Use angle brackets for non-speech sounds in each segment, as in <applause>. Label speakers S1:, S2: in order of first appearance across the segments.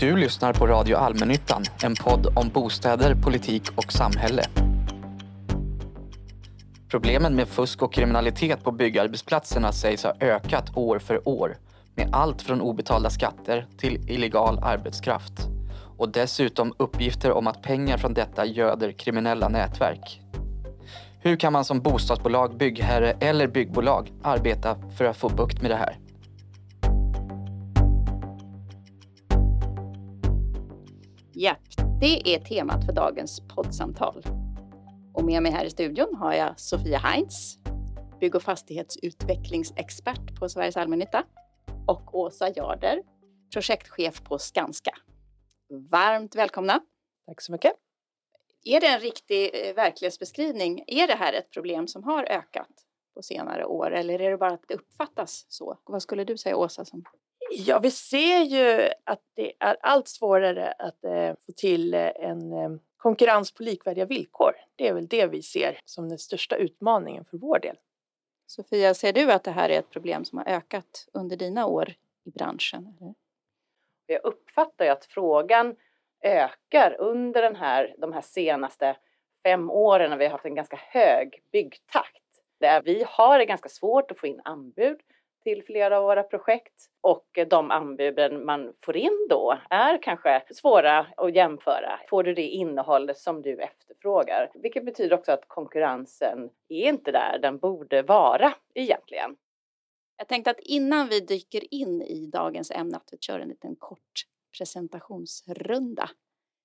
S1: Du lyssnar på Radio Allmännyttan, en podd om bostäder, politik och samhälle. Problemen med fusk och kriminalitet på byggarbetsplatserna sägs ha ökat år för år med allt från obetalda skatter till illegal arbetskraft. Och dessutom uppgifter om att pengar från detta göder kriminella nätverk. Hur kan man som bostadsbolag, byggherre eller byggbolag arbeta för att få bukt med det här?
S2: Japp, det är temat för dagens poddsamtal. Och med mig här i studion har jag Sofia Heinz, bygg och fastighetsutvecklingsexpert på Sveriges Allmännytta och Åsa Jarder, projektchef på Skanska. Varmt välkomna!
S3: Tack så mycket!
S2: Är det en riktig eh, verklighetsbeskrivning? Är det här ett problem som har ökat på senare år eller är det bara att det uppfattas så? Vad skulle du säga Åsa? Som...
S3: Ja, vi ser ju att det är allt svårare att eh, få till eh, en eh, konkurrens på likvärdiga villkor. Det är väl det vi ser som den största utmaningen för vår del.
S2: Sofia, ser du att det här är ett problem som har ökat under dina år i branschen?
S4: Jag uppfattar ju att frågan ökar under den här, de här senaste fem åren när vi har haft en ganska hög byggtakt. Där vi har det ganska svårt att få in anbud till flera av våra projekt och de anbuden man får in då är kanske svåra att jämföra. Får du det innehåll som du efterfrågar? Vilket betyder också att konkurrensen är inte där den borde vara egentligen.
S2: Jag tänkte att innan vi dyker in i dagens ämne att vi kör en liten kort presentationsrunda.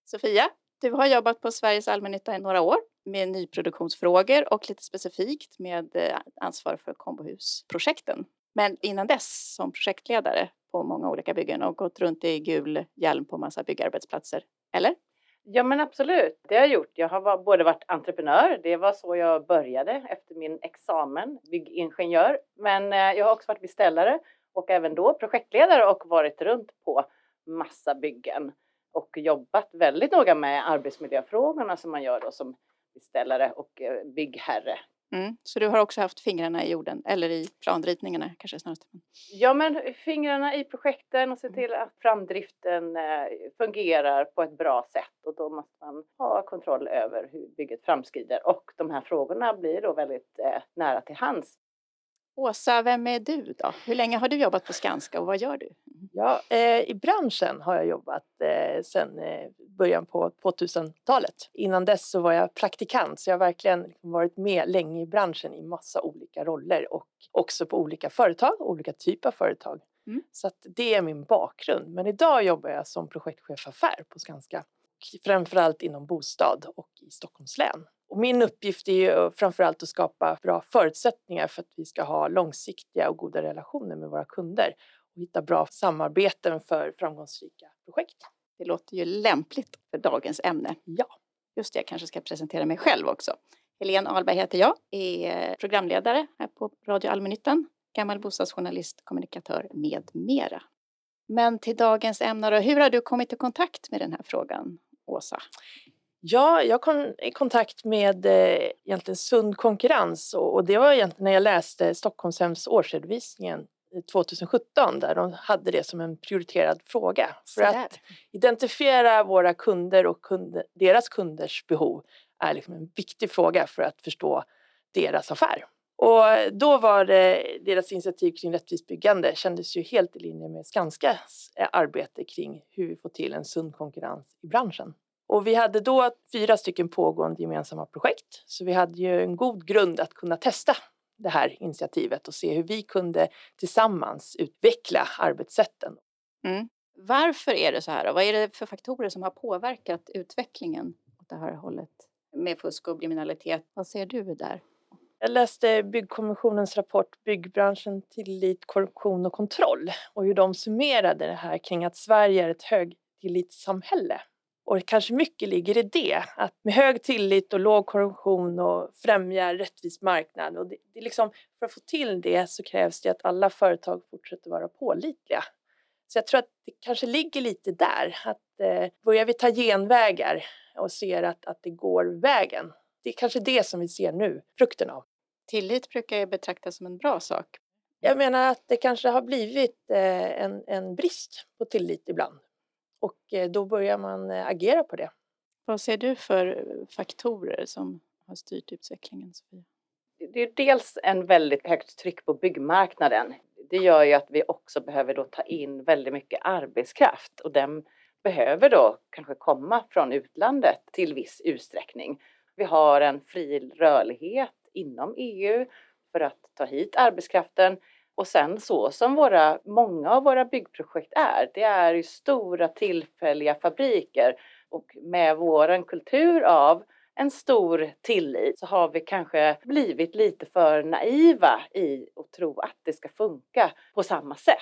S2: Sofia, du har jobbat på Sveriges Allmännytta i några år med nyproduktionsfrågor och lite specifikt med eh, ansvar för kombohusprojekten. Men innan dess som projektledare på många olika byggen och gått runt i gul hjälm på massa byggarbetsplatser. Eller?
S4: Ja men absolut, det har jag gjort. Jag har både varit entreprenör, det var så jag började efter min examen, byggingenjör. Men eh, jag har också varit beställare och även då projektledare och varit runt på massa byggen och jobbat väldigt noga med arbetsmiljöfrågorna som man gör då som beställare och eh, byggherre
S2: Mm. Så du har också haft fingrarna i jorden, eller i planritningarna kanske snarast?
S4: Ja, men fingrarna i projekten och se mm. till att framdriften eh, fungerar på ett bra sätt och då måste man ha kontroll över hur bygget framskrider och de här frågorna blir då väldigt eh, nära till hands.
S2: Åsa, vem är du då? Hur länge har du jobbat på Skanska och vad gör du?
S3: Ja, eh, I branschen har jag jobbat eh, sedan eh, början på 2000-talet. Innan dess så var jag praktikant så jag har verkligen liksom varit med länge i branschen i massa olika roller och också på olika företag, olika typer av företag. Mm. Så att det är min bakgrund. Men idag jobbar jag som projektchef affär på Skanska. Framförallt inom bostad och i Stockholms län. Och min uppgift är ju framförallt att skapa bra förutsättningar för att vi ska ha långsiktiga och goda relationer med våra kunder och hitta bra samarbeten för framgångsrika projekt.
S2: Det låter ju lämpligt för dagens ämne.
S3: Ja.
S2: Just det, jag kanske ska presentera mig själv också. Helene Ahlberg heter jag, är programledare här på Radio Allmännyttan, gammal bostadsjournalist, kommunikatör med mera. Men till dagens ämne då, hur har du kommit i kontakt med den här frågan, Åsa?
S3: Ja, jag kom i kontakt med eh, egentligen sund konkurrens och, och, det var egentligen när jag läste Stockholmshems årsredovisningen 2017 där de hade det som en prioriterad fråga. För att identifiera våra kunder och kund, deras kunders behov är liksom en viktig fråga för att förstå deras affär. Och då var det, deras initiativ kring rättvist byggande kändes ju helt i linje med Skanskas eh, arbete kring hur vi får till en sund konkurrens i branschen. Och vi hade då fyra stycken pågående gemensamma projekt så vi hade ju en god grund att kunna testa det här initiativet och se hur vi kunde tillsammans utveckla arbetssätten.
S2: Mm. Varför är det så här? Och vad är det för faktorer som har påverkat utvecklingen åt det här hållet med fusk och kriminalitet? Vad ser du där?
S3: Jag läste Byggkommissionens rapport Byggbranschen, tillit, korruption och kontroll och hur de summerade det här kring att Sverige är ett högtillitssamhälle och kanske mycket ligger i det, att med hög tillit och låg korruption och främja rättvis marknad. Och det, det liksom, för att få till det så krävs det att alla företag fortsätter vara pålitliga. Så jag tror att det kanske ligger lite där, att eh, börjar vi ta genvägar och ser att, att det går vägen, det är kanske det som vi ser nu, frukten av.
S2: Tillit brukar ju betraktas som en bra sak.
S3: Jag menar att det kanske har blivit eh, en, en brist på tillit ibland och eh, då börjar man eh, agera på det.
S2: Vad ser du för faktorer som har styrt utvecklingen, Sofia?
S4: Det är dels en väldigt högt tryck på byggmarknaden. Det gör ju att vi också behöver då ta in väldigt mycket arbetskraft och den behöver då kanske komma från utlandet till viss utsträckning. Vi har en fri rörlighet inom EU för att ta hit arbetskraften och sen så som våra, många av våra byggprojekt är, det är ju stora tillfälliga fabriker och med våran kultur av en stor tillit så har vi kanske blivit lite för naiva i att tro att det ska funka på samma sätt.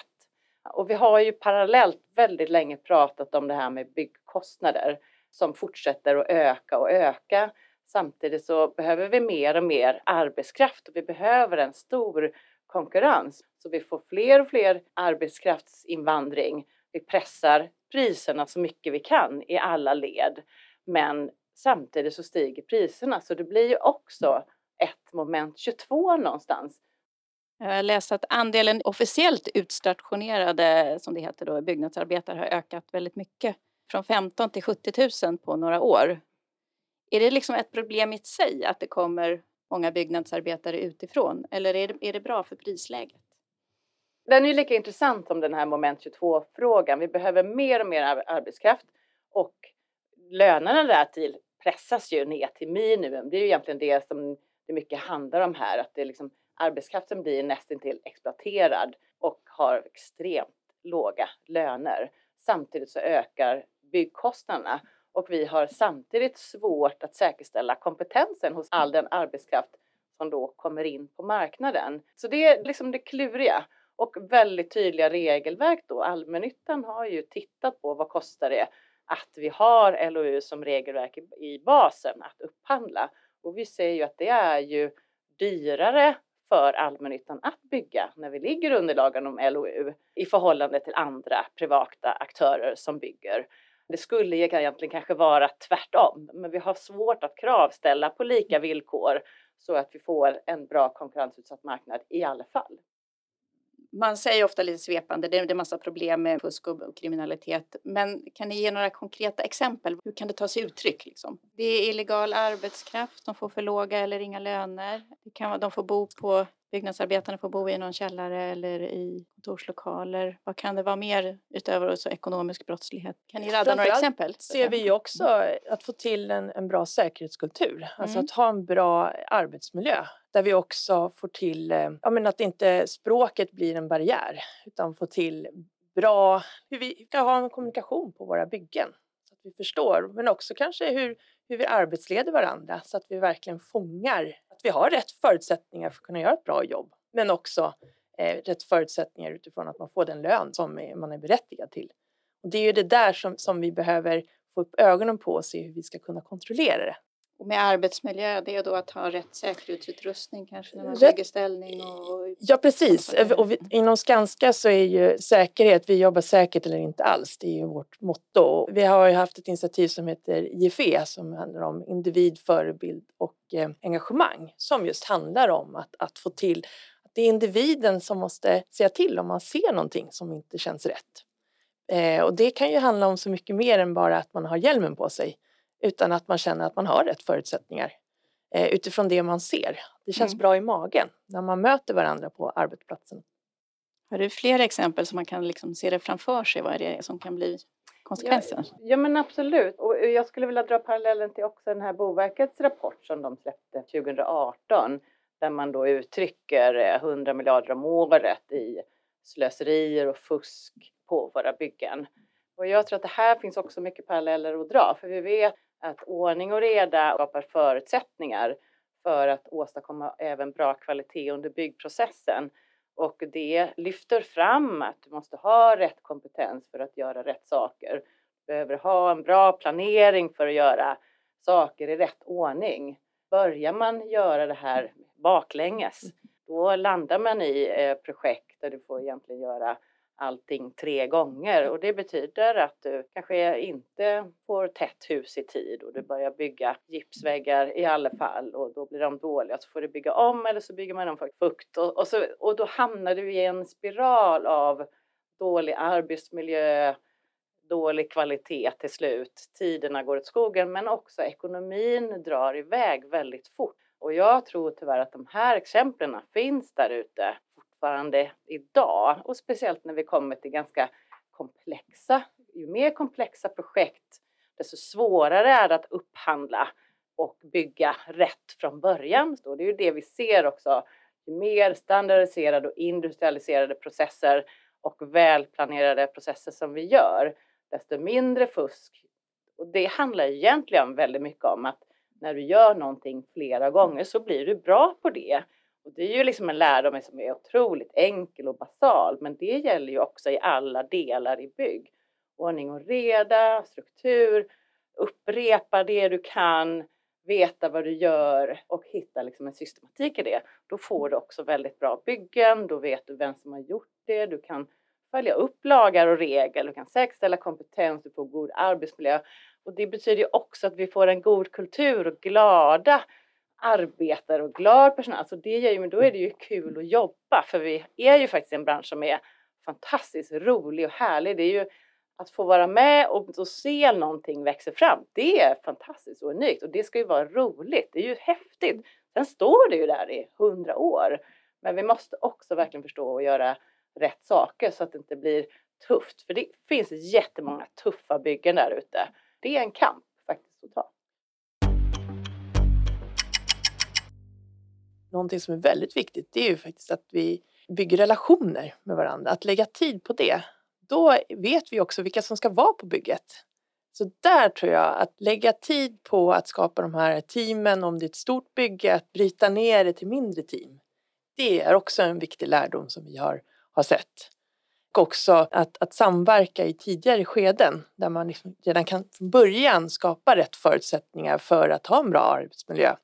S4: Och vi har ju parallellt väldigt länge pratat om det här med byggkostnader som fortsätter att öka och öka. Samtidigt så behöver vi mer och mer arbetskraft och vi behöver en stor konkurrens. Så vi får fler och fler arbetskraftsinvandring. Vi pressar priserna så mycket vi kan i alla led. Men samtidigt så stiger priserna så det blir ju också ett moment 22 någonstans.
S2: Jag läste att andelen officiellt utstationerade, som det heter då, byggnadsarbetare har ökat väldigt mycket. Från 15 till 70 000 på några år. Är det liksom ett problem i sig att det kommer många byggnadsarbetare utifrån? Eller är det, är det bra för prisläget?
S4: Den är ju lika intressant som den här moment 22-frågan. Vi behöver mer och mer arbetskraft och lönerna där till pressas ju ner till minimum. Det är ju egentligen det som det mycket handlar om här, att det är liksom arbetskraften blir nästintill exploaterad och har extremt låga löner. Samtidigt så ökar byggkostnaderna och vi har samtidigt svårt att säkerställa kompetensen hos all den arbetskraft som då kommer in på marknaden. Så det är liksom det kluriga och väldigt tydliga regelverk då. Allmännyttan har ju tittat på vad kostar det att vi har LOU som regelverk i basen att upphandla och vi ser ju att det är ju dyrare för allmännyttan att bygga när vi ligger under lagen om LOU i förhållande till andra privata aktörer som bygger. Det skulle egentligen kanske vara tvärtom, men vi har svårt att kravställa på lika villkor så att vi får en bra konkurrensutsatt marknad i alla fall.
S2: Man säger ofta lite svepande, det är en massa problem med fusk och kriminalitet. Men kan ni ge några konkreta exempel? Hur kan det ta sig uttryck? Liksom? Det är illegal arbetskraft, de får för låga eller inga löner. Det kan vara, de får bo på byggnadsarbetarna får bo i någon källare eller i kontorslokaler. Vad kan det vara mer utöver så ekonomisk brottslighet? Kan ni radda några exempel?
S3: ser vi också att få till en, en bra säkerhetskultur, alltså mm. att ha en bra arbetsmiljö där vi också får till eh, ja, men att inte språket blir en barriär utan få till bra, hur vi ska ha en kommunikation på våra byggen så att vi förstår, men också kanske hur, hur vi arbetsleder varandra så att vi verkligen fångar att vi har rätt förutsättningar för att kunna göra ett bra jobb, men också eh, rätt förutsättningar utifrån att man får den lön som man är berättigad till. Och det är ju det där som, som vi behöver få upp ögonen på och se hur vi ska kunna kontrollera det.
S2: Och med arbetsmiljö, det är då att ha rätt säkerhetsutrustning kanske när man lägger ställning? Och...
S3: Ja precis, och vi, inom Skanska så är ju säkerhet, vi jobbar säkert eller inte alls, det är ju vårt motto. Vi har ju haft ett initiativ som heter IFE som handlar om individ, förebild och eh, engagemang som just handlar om att, att få till att det är individen som måste säga till om man ser någonting som inte känns rätt. Eh, och det kan ju handla om så mycket mer än bara att man har hjälmen på sig utan att man känner att man har rätt förutsättningar eh, utifrån det man ser. Det känns mm. bra i magen när man möter varandra på arbetsplatsen.
S2: Har du fler exempel så man kan liksom se det framför sig vad det är som kan bli konsekvenser?
S4: Ja, ja men absolut och jag skulle vilja dra parallellen till också den här Boverkets rapport som de släppte 2018 där man då uttrycker 100 miljarder om året i slöserier och fusk på våra byggen. Och jag tror att det här finns också mycket paralleller att dra för vi vet att ordning och reda skapar förutsättningar för att åstadkomma även bra kvalitet under byggprocessen. Och det lyfter fram att du måste ha rätt kompetens för att göra rätt saker. Du behöver ha en bra planering för att göra saker i rätt ordning. Börjar man göra det här baklänges, då landar man i eh, projekt där du får egentligen göra allting tre gånger och det betyder att du kanske inte får tätt hus i tid och du börjar bygga gipsväggar i alla fall och då blir de dåliga så får du bygga om eller så bygger man om för fukt och, och, så, och då hamnar du i en spiral av dålig arbetsmiljö, dålig kvalitet till slut. Tiderna går åt skogen men också ekonomin drar iväg väldigt fort. Och jag tror tyvärr att de här exemplen finns där ute fortfarande idag och speciellt när vi kommer till ganska komplexa, ju mer komplexa projekt desto svårare är det att upphandla och bygga rätt från början. Så det är ju det vi ser också. Ju mer standardiserade och industrialiserade processer och välplanerade processer som vi gör, desto mindre fusk. Och det handlar egentligen väldigt mycket om att när du gör någonting flera gånger så blir du bra på det. Och det är ju liksom en lärdom som är otroligt enkel och basal, men det gäller ju också i alla delar i bygg. Ordning och reda, struktur, upprepa det du kan, veta vad du gör och hitta liksom en systematik i det. Då får du också väldigt bra byggen, då vet du vem som har gjort det, du kan följa upp lagar och regler, du kan säkerställa kompetens, du får god arbetsmiljö. Och det betyder ju också att vi får en god kultur och glada arbetare och glad personal. Alltså det gör ju, men då är det ju kul att jobba för vi är ju faktiskt en bransch som är fantastiskt rolig och härlig. Det är ju att få vara med och, och se någonting växa fram. Det är fantastiskt och unikt och det ska ju vara roligt. Det är ju häftigt. Sen står det ju där i hundra år. Men vi måste också verkligen förstå och göra rätt saker så att det inte blir tufft. För det finns jättemånga tuffa byggen där ute. Det är en kamp faktiskt att ta.
S3: Någonting som är väldigt viktigt det är ju faktiskt att vi bygger relationer med varandra, att lägga tid på det. Då vet vi också vilka som ska vara på bygget. Så där tror jag att lägga tid på att skapa de här teamen, om det är ett stort bygge, att bryta ner det till mindre team. Det är också en viktig lärdom som vi har, har sett. Och också att, att samverka i tidigare skeden där man liksom redan kan från början skapa rätt förutsättningar för att ha en bra arbetsmiljö.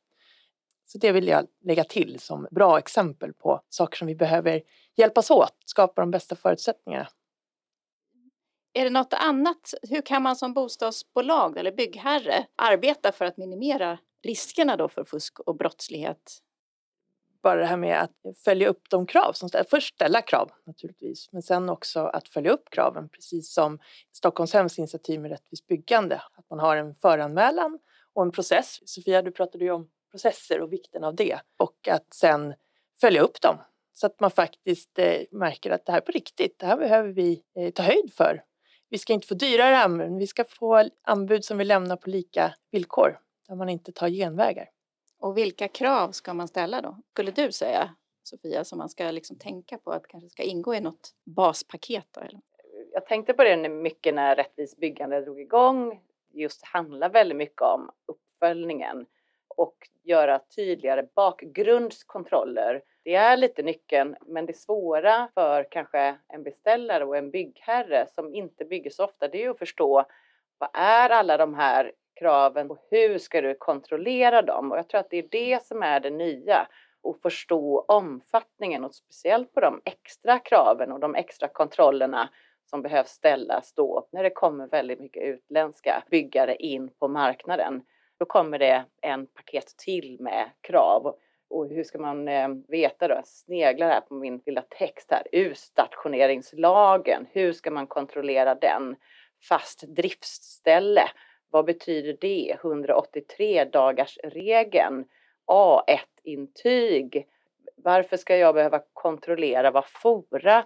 S3: Så det vill jag lägga till som bra exempel på saker som vi behöver hjälpas åt, skapa de bästa förutsättningarna.
S2: Är det något annat? Hur kan man som bostadsbolag eller byggherre arbeta för att minimera riskerna då för fusk och brottslighet?
S3: Bara det här med att följa upp de krav som ställs. Först ställa krav naturligtvis, men sen också att följa upp kraven, precis som Stockholmshems initiativ med rättvist byggande. Att man har en föranmälan och en process. Sofia, du pratade ju om processer och vikten av det och att sen följa upp dem så att man faktiskt eh, märker att det här är på riktigt. Det här behöver vi eh, ta höjd för. Vi ska inte få dyrare anbud, vi ska få anbud som vi lämnar på lika villkor där man inte tar genvägar.
S2: Och vilka krav ska man ställa då? Skulle du säga Sofia som man ska liksom tänka på att kanske ska ingå i något baspaket? Då, eller?
S4: Jag tänkte på det mycket när Rättvist byggande drog igång. Just handlar väldigt mycket om uppföljningen och göra tydligare bakgrundskontroller. Det är lite nyckeln, men det svåra för kanske en beställare och en byggherre som inte bygger så ofta, det är att förstå vad är alla de här kraven och hur ska du kontrollera dem? Och jag tror att det är det som är det nya och förstå omfattningen och speciellt på de extra kraven och de extra kontrollerna som behövs ställas då när det kommer väldigt mycket utländska byggare in på marknaden. Då kommer det en paket till med krav. Och hur ska man eh, veta då? Jag sneglar här på min lilla text här. Utstationeringslagen, hur ska man kontrollera den? Fast driftställe, vad betyder det? 183 dagars regeln. A1-intyg. Varför ska jag behöva kontrollera vad Fora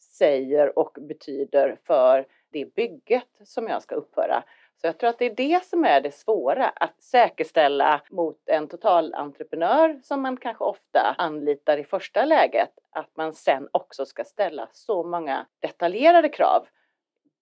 S4: säger och betyder för det bygget som jag ska uppföra? Så jag tror att det är det som är det svåra, att säkerställa mot en totalentreprenör som man kanske ofta anlitar i första läget, att man sen också ska ställa så många detaljerade krav.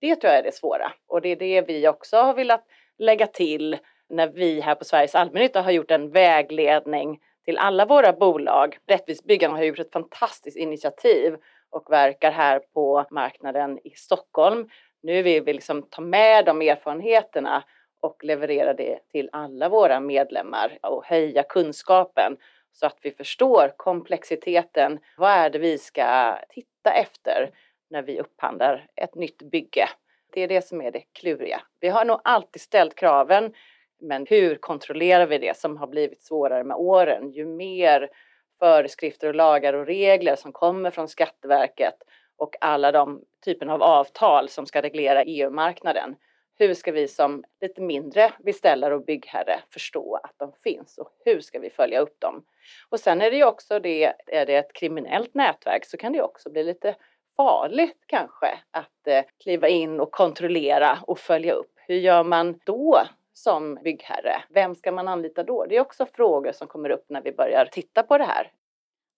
S4: Det tror jag är det svåra och det är det vi också har velat lägga till när vi här på Sveriges allmännytta har gjort en vägledning till alla våra bolag. Rättvist byggande har gjort ett fantastiskt initiativ och verkar här på marknaden i Stockholm nu vill vi liksom ta med de erfarenheterna och leverera det till alla våra medlemmar och höja kunskapen så att vi förstår komplexiteten. Vad är det vi ska titta efter när vi upphandlar ett nytt bygge. Det är det som är det kluriga. Vi har nog alltid ställt kraven, men hur kontrollerar vi det som har blivit svårare med åren? Ju mer föreskrifter och lagar och regler som kommer från Skatteverket och alla de typerna av avtal som ska reglera EU-marknaden. Hur ska vi som lite mindre beställare och byggherre förstå att de finns och hur ska vi följa upp dem? Och sen är det ju också det, är det ett kriminellt nätverk så kan det också bli lite farligt kanske att eh, kliva in och kontrollera och följa upp. Hur gör man då som byggherre? Vem ska man anlita då? Det är också frågor som kommer upp när vi börjar titta på det här.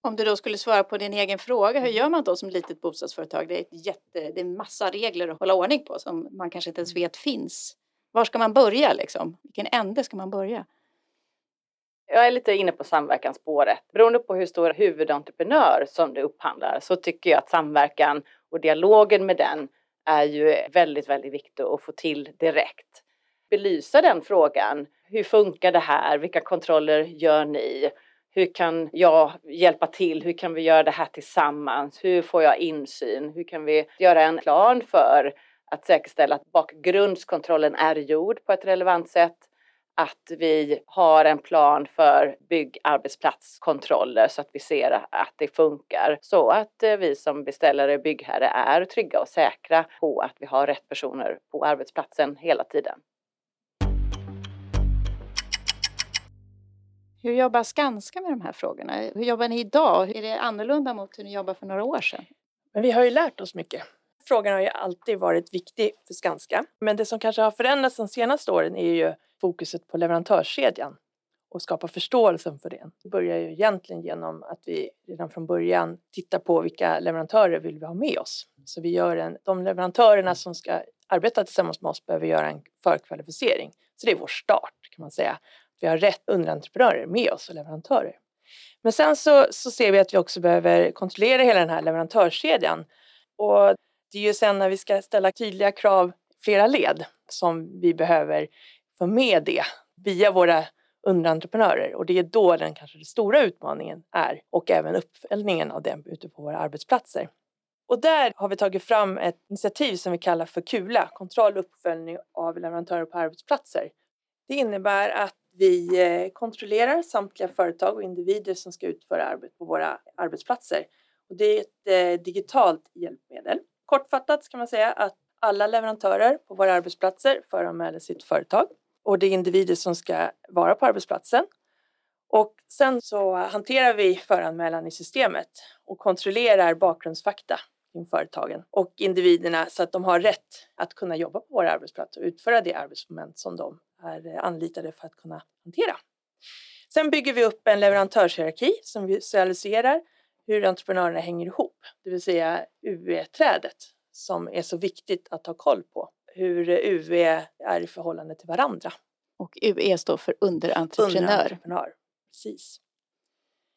S2: Om du då skulle svara på din egen fråga, hur gör man då som litet bostadsföretag? Det är, ett jätte, det är massa regler att hålla ordning på som man kanske inte ens vet finns. Var ska man börja liksom? Vilken ände ska man börja?
S4: Jag är lite inne på samverkansspåret. Beroende på hur stor huvudentreprenör som du upphandlar så tycker jag att samverkan och dialogen med den är ju väldigt, väldigt viktig att få till direkt. Belysa den frågan. Hur funkar det här? Vilka kontroller gör ni? Hur kan jag hjälpa till? Hur kan vi göra det här tillsammans? Hur får jag insyn? Hur kan vi göra en plan för att säkerställa att bakgrundskontrollen är gjord på ett relevant sätt? Att vi har en plan för byggarbetsplatskontroller så att vi ser att det funkar. Så att eh, vi som beställare och byggherre är trygga och säkra på att vi har rätt personer på arbetsplatsen hela tiden.
S2: Hur jobbar Skanska med de här frågorna? Hur jobbar ni idag? Är det annorlunda mot hur ni jobbade för några år sedan?
S3: Men vi har ju lärt oss mycket. Frågan har ju alltid varit viktig för Skanska. Men det som kanske har förändrats de senaste åren är ju fokuset på leverantörskedjan och skapa förståelsen för den. Det börjar ju egentligen genom att vi redan från början tittar på vilka leverantörer vill vi ha med oss. Så vi gör en, de leverantörerna som ska arbeta tillsammans med oss behöver göra en förkvalificering. Så det är vår start kan man säga vi har rätt underentreprenörer med oss och leverantörer. Men sen så, så ser vi att vi också behöver kontrollera hela den här leverantörskedjan. Och det är ju sen när vi ska ställa tydliga krav flera led som vi behöver få med det via våra underentreprenörer och det är då den kanske den stora utmaningen är och även uppföljningen av den ute på våra arbetsplatser. Och där har vi tagit fram ett initiativ som vi kallar för KULA, kontroll och uppföljning av leverantörer på arbetsplatser. Det innebär att vi eh, kontrollerar samtliga företag och individer som ska utföra arbete på våra arbetsplatser. Och det är ett eh, digitalt hjälpmedel. Kortfattat kan man säga att alla leverantörer på våra arbetsplatser föranmäler sitt företag och det är individer som ska vara på arbetsplatsen. Och sen så hanterar vi föranmälan i systemet och kontrollerar bakgrundsfakta kring företagen och individerna så att de har rätt att kunna jobba på våra arbetsplatser och utföra det arbetsmoment som de är eh, anlitade för att kunna hantera. Sen bygger vi upp en leverantörshierarki som visualiserar hur entreprenörerna hänger ihop, det vill säga UE-trädet som är så viktigt att ha koll på. Hur UE är i förhållande till varandra.
S2: Och UE står för underentreprenör.
S3: underentreprenör. Precis.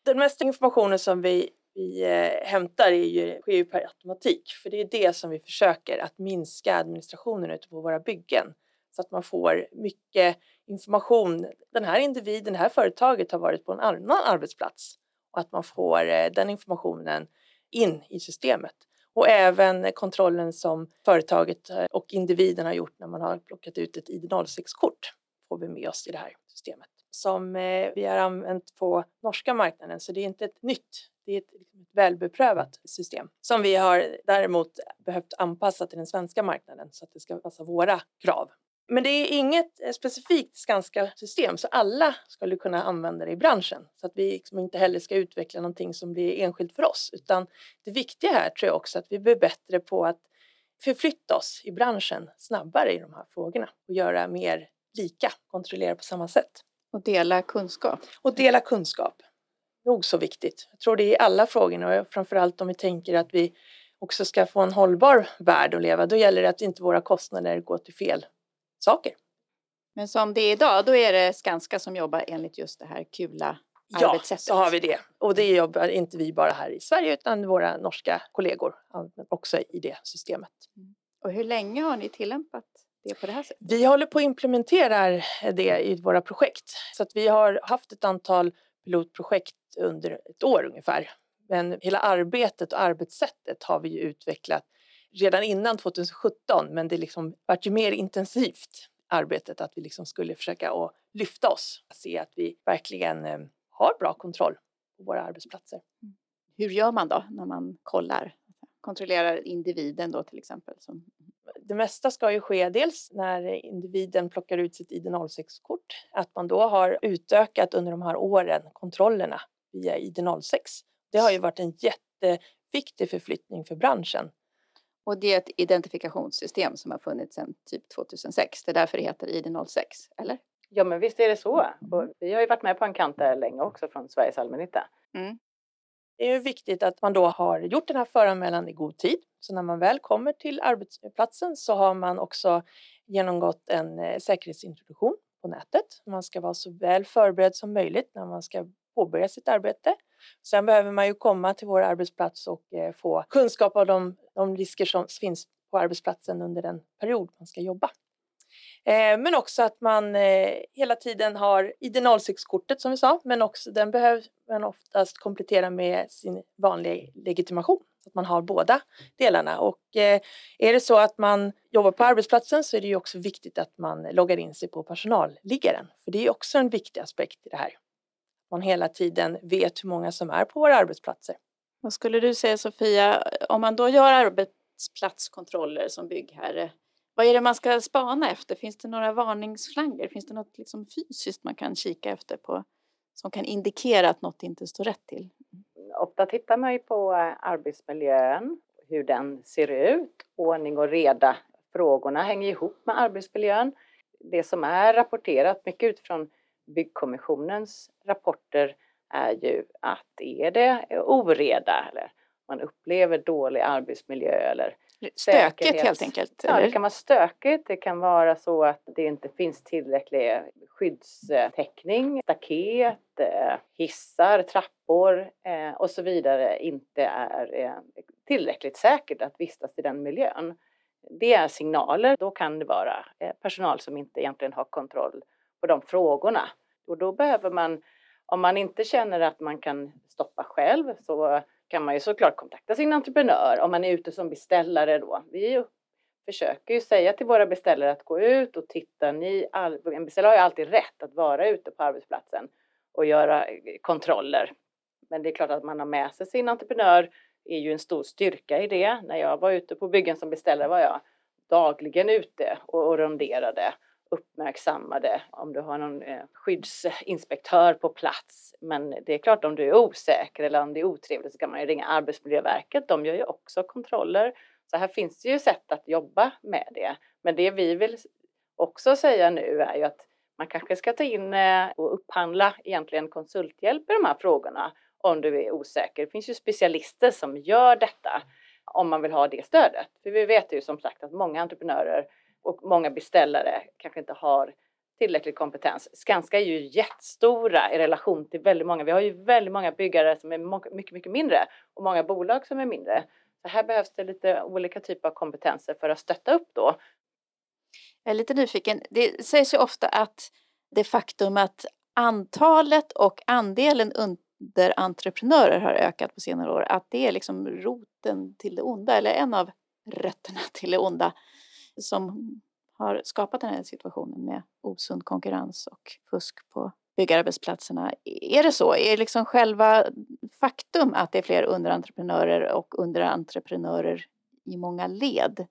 S3: Den mesta informationen som vi, vi eh, hämtar är ju, sker ju per automatik för det är det som vi försöker att minska administrationen ute på våra byggen så att man får mycket information. Den här individen, det här företaget har varit på en annan arbetsplats och att man får eh, den informationen in i systemet. Och även kontrollen som företaget eh, och individen har gjort när man har plockat ut ett ID06-kort får vi med oss i det här systemet som eh, vi har använt på norska marknaden. Så det är inte ett nytt det är ett, liksom välbeprövat system. Som vi har däremot behövt anpassa till den svenska marknaden så att det ska passa våra krav. Men det är inget eh, specifikt Skanska-system så alla skulle kunna använda det i branschen. Så att vi liksom inte heller ska utveckla någonting som blir enskilt för oss. Utan det viktiga här tror jag också att vi blir bättre på att förflytta oss i branschen snabbare i de här frågorna och göra mer lika, kontrollera på samma sätt.
S2: Och dela kunskap.
S3: Och dela kunskap. Nog så viktigt. Jag tror det är i alla frågorna och framförallt om vi tänker att vi också ska få en hållbar värld att leva. Då gäller det att inte våra kostnader går till fel saker.
S2: Men som det är idag, då är det Skanska som jobbar enligt just det här kula
S3: ja, arbetssättet? Ja, så har vi det. Och det jobbar inte vi bara här i Sverige utan våra norska kollegor också i det systemet. Mm.
S2: Och hur länge har ni tillämpat det på det här sättet?
S3: Vi håller på att implementera det i våra projekt. Så att vi har haft ett antal pilotprojekt under ett år ungefär. Men hela arbetet och arbetssättet har vi utvecklat redan innan 2017 men det liksom vart ju mer intensivt arbetet att vi liksom skulle försöka att lyfta oss. Se att vi verkligen eh, har bra kontroll på våra arbetsplatser.
S2: Hur gör man då när man kollar? Kontrollerar individen då till exempel? Som...
S3: Det mesta ska ju ske dels när individen plockar ut sitt ID06-kort, att man då har utökat under de här åren kontrollerna via ID06. Det har ju varit en jätteviktig förflyttning för branschen.
S2: Och det är ett identifikationssystem som har funnits sedan typ 2006. Det är därför det heter ID06, eller?
S4: Ja, men visst är det så. Och vi har ju varit med på en kant där länge också från Sveriges allmännytta.
S3: Mm. Det är viktigt att man då har gjort den här föranmälan i god tid. Så när man väl kommer till arbetsplatsen så har man också genomgått en eh, säkerhetsintroduktion på nätet. Man ska vara så väl förberedd som möjligt när man ska påbörja sitt arbete. Sen behöver man ju komma till vår arbetsplats och eh, få kunskap om de, de risker som finns på arbetsplatsen under den period man ska jobba. Eh, men också att man eh, hela tiden har ID06-kortet som vi sa, men också den behöver man oftast komplettera med sin vanliga legitimation. Så att man har båda delarna. Och eh, är det så att man jobbar på arbetsplatsen så är det ju också viktigt att man loggar in sig på personalliggaren. För det är också en viktig aspekt i det här. Man hela tiden vet hur många som är på våra arbetsplatser.
S2: Vad skulle du säga Sofia, om man då gör arbetsplatskontroller som byggherre, vad är det man ska spana efter? Finns det några varningsflaggor? Finns det något liksom fysiskt man kan kika efter på som kan indikera att något inte står rätt till?
S4: Ofta tittar man ju på eh, arbetsmiljön, hur den ser ut. Ordning och reda frågorna hänger ihop med arbetsmiljön. Det som är rapporterat mycket utifrån Byggkommissionens rapporter är ju att är det oreda eller man upplever dålig arbetsmiljö eller
S2: Stökigt helt enkelt?
S4: Ja, det kan vara stökigt. Det kan vara så att det inte finns tillräcklig skyddstäckning, staket, eh, hissar, trappor eh, och så vidare inte är eh, tillräckligt säkert att vistas i den miljön. Det är signaler. Då kan det vara personal som inte egentligen har kontroll på de frågorna. Och då behöver man, om man inte känner att man kan stoppa själv så kan man ju såklart kontakta sin entreprenör om man är ute som beställare då. Vi försöker ju säga till våra beställare att gå ut och titta. Ni all, en beställare har ju alltid rätt att vara ute på arbetsplatsen och göra eh, kontroller. Men det är klart att man har med sig sin entreprenör är ju en stor styrka i det. När jag var ute på byggen som beställare var jag dagligen ute och, och ronderade uppmärksammade om du har någon eh, skyddsinspektör på plats. Men det är klart om du är osäker eller om det är otrevligt så kan man ju ringa Arbetsmiljöverket. De gör ju också kontroller. Så här finns det ju sätt att jobba med det. Men det vi vill också säga nu är ju att man kanske ska ta in eh, och upphandla egentligen konsulthjälp i de här frågorna om du är osäker. Det finns ju specialister som gör detta om man vill ha det stödet. För vi vet ju som sagt att många entreprenörer och många beställare kanske inte har tillräcklig kompetens. Skanska är ju jättestora i relation till väldigt många. Vi har ju väldigt många byggare som är mycket, mycket mindre och många bolag som är mindre. Så här behövs det lite olika typer av kompetenser för att stötta upp då.
S2: Jag är lite nyfiken. Det sägs ju ofta att det faktum att antalet och andelen underentreprenörer har ökat på senare år, att det är liksom roten till det onda eller en av rötterna till det onda som har skapat den här situationen med osund konkurrens och fusk på byggarbetsplatserna. Är det så? Är liksom själva faktum att det är fler underentreprenörer och underentreprenörer i många led,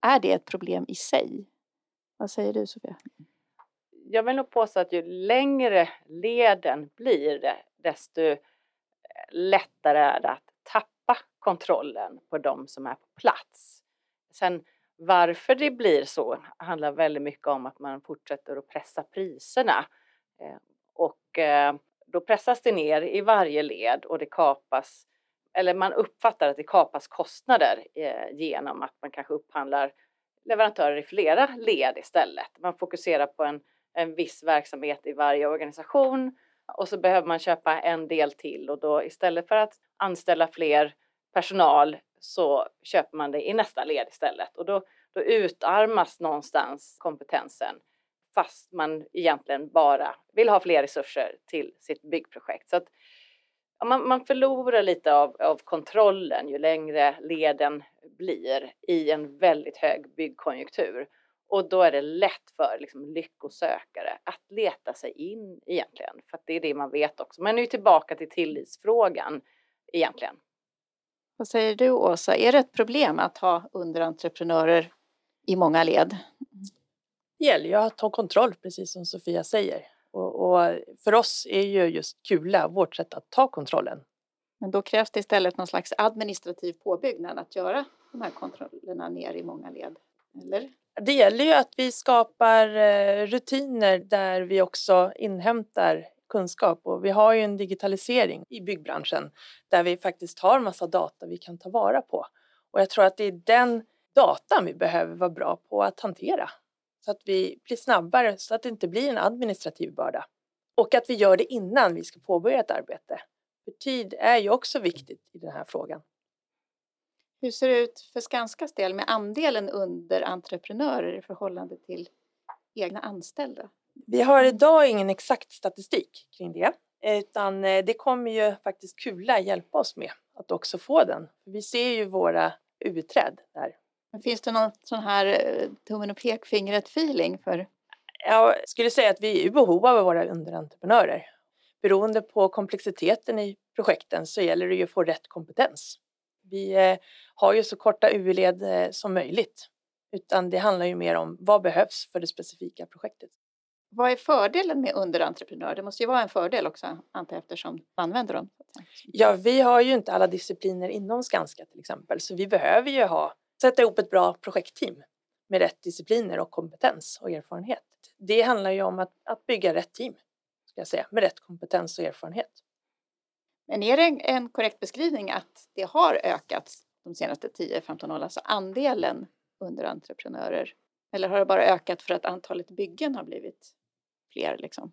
S2: är det ett problem i sig? Vad säger du Sofia?
S4: Jag vill nog påstå att ju längre leden blir desto lättare är det att tappa kontrollen på de som är på plats. Sen varför det blir så handlar väldigt mycket om att man fortsätter att pressa priserna. Eh, och eh, då pressas det ner i varje led och det kapas, eller man uppfattar att det kapas kostnader eh, genom att man kanske upphandlar leverantörer i flera led istället. Man fokuserar på en, en viss verksamhet i varje organisation och så behöver man köpa en del till och då istället för att anställa fler personal så köper man det i nästa led istället och då, då utarmas någonstans kompetensen fast man egentligen bara vill ha fler resurser till sitt byggprojekt. Så att, ja, man, man förlorar lite av, av kontrollen ju längre leden blir i en väldigt hög byggkonjunktur. Och då är det lätt för liksom, lyckosökare att leta sig in egentligen, för att det är det man vet också. Men nu är tillbaka till tillitsfrågan egentligen.
S2: Vad säger du Åsa, är det ett problem att ha underentreprenörer i många led?
S3: Det gäller ju att ha kontroll, precis som Sofia säger. Och, och, för oss är ju just Kula vårt sätt att ta kontrollen.
S2: Men då krävs det istället någon slags administrativ påbyggnad att göra de här kontrollerna ner i många led, eller?
S3: Det gäller ju att vi skapar eh, rutiner där vi också inhämtar kunskap och vi har ju en digitalisering i byggbranschen där vi faktiskt har massa data vi kan ta vara på. Och jag tror att det är den datan vi behöver vara bra på att hantera så att vi blir snabbare så att det inte blir en administrativ börda. Och att vi gör det innan vi ska påbörja ett arbete. För tid är ju också viktigt i den här frågan.
S2: Hur ser det ut för Skanskas del med andelen underentreprenörer i förhållande till egna anställda?
S3: Vi har idag ingen exakt statistik kring det utan eh, det kommer ju faktiskt Kula hjälpa oss med att också få den. Vi ser ju våra utträd där.
S2: Finns det någon sån här eh, tummen och pekfingret feeling för?
S3: Jag skulle säga att vi är i behov av våra underentreprenörer. Beroende på komplexiteten i projekten så gäller det ju att få rätt kompetens. Vi eh, har ju så korta UV-led som möjligt utan det handlar ju mer om vad behövs för det specifika projektet.
S2: Vad är fördelen med underentreprenör? Det måste ju vara en fördel också, antar jag, eftersom man använder dem.
S3: Ja, vi har ju inte alla discipliner inom Skanska till exempel, så vi behöver ju ha, sätta ihop ett bra projektteam med rätt discipliner och kompetens och erfarenhet. Det handlar ju om att, att bygga rätt team, ska jag säga, med rätt kompetens och erfarenhet.
S2: Men är det en, en korrekt beskrivning att det har ökat de senaste 10-15 åren, alltså andelen underentreprenörer? Eller har det bara ökat för att antalet byggen har blivit fler liksom?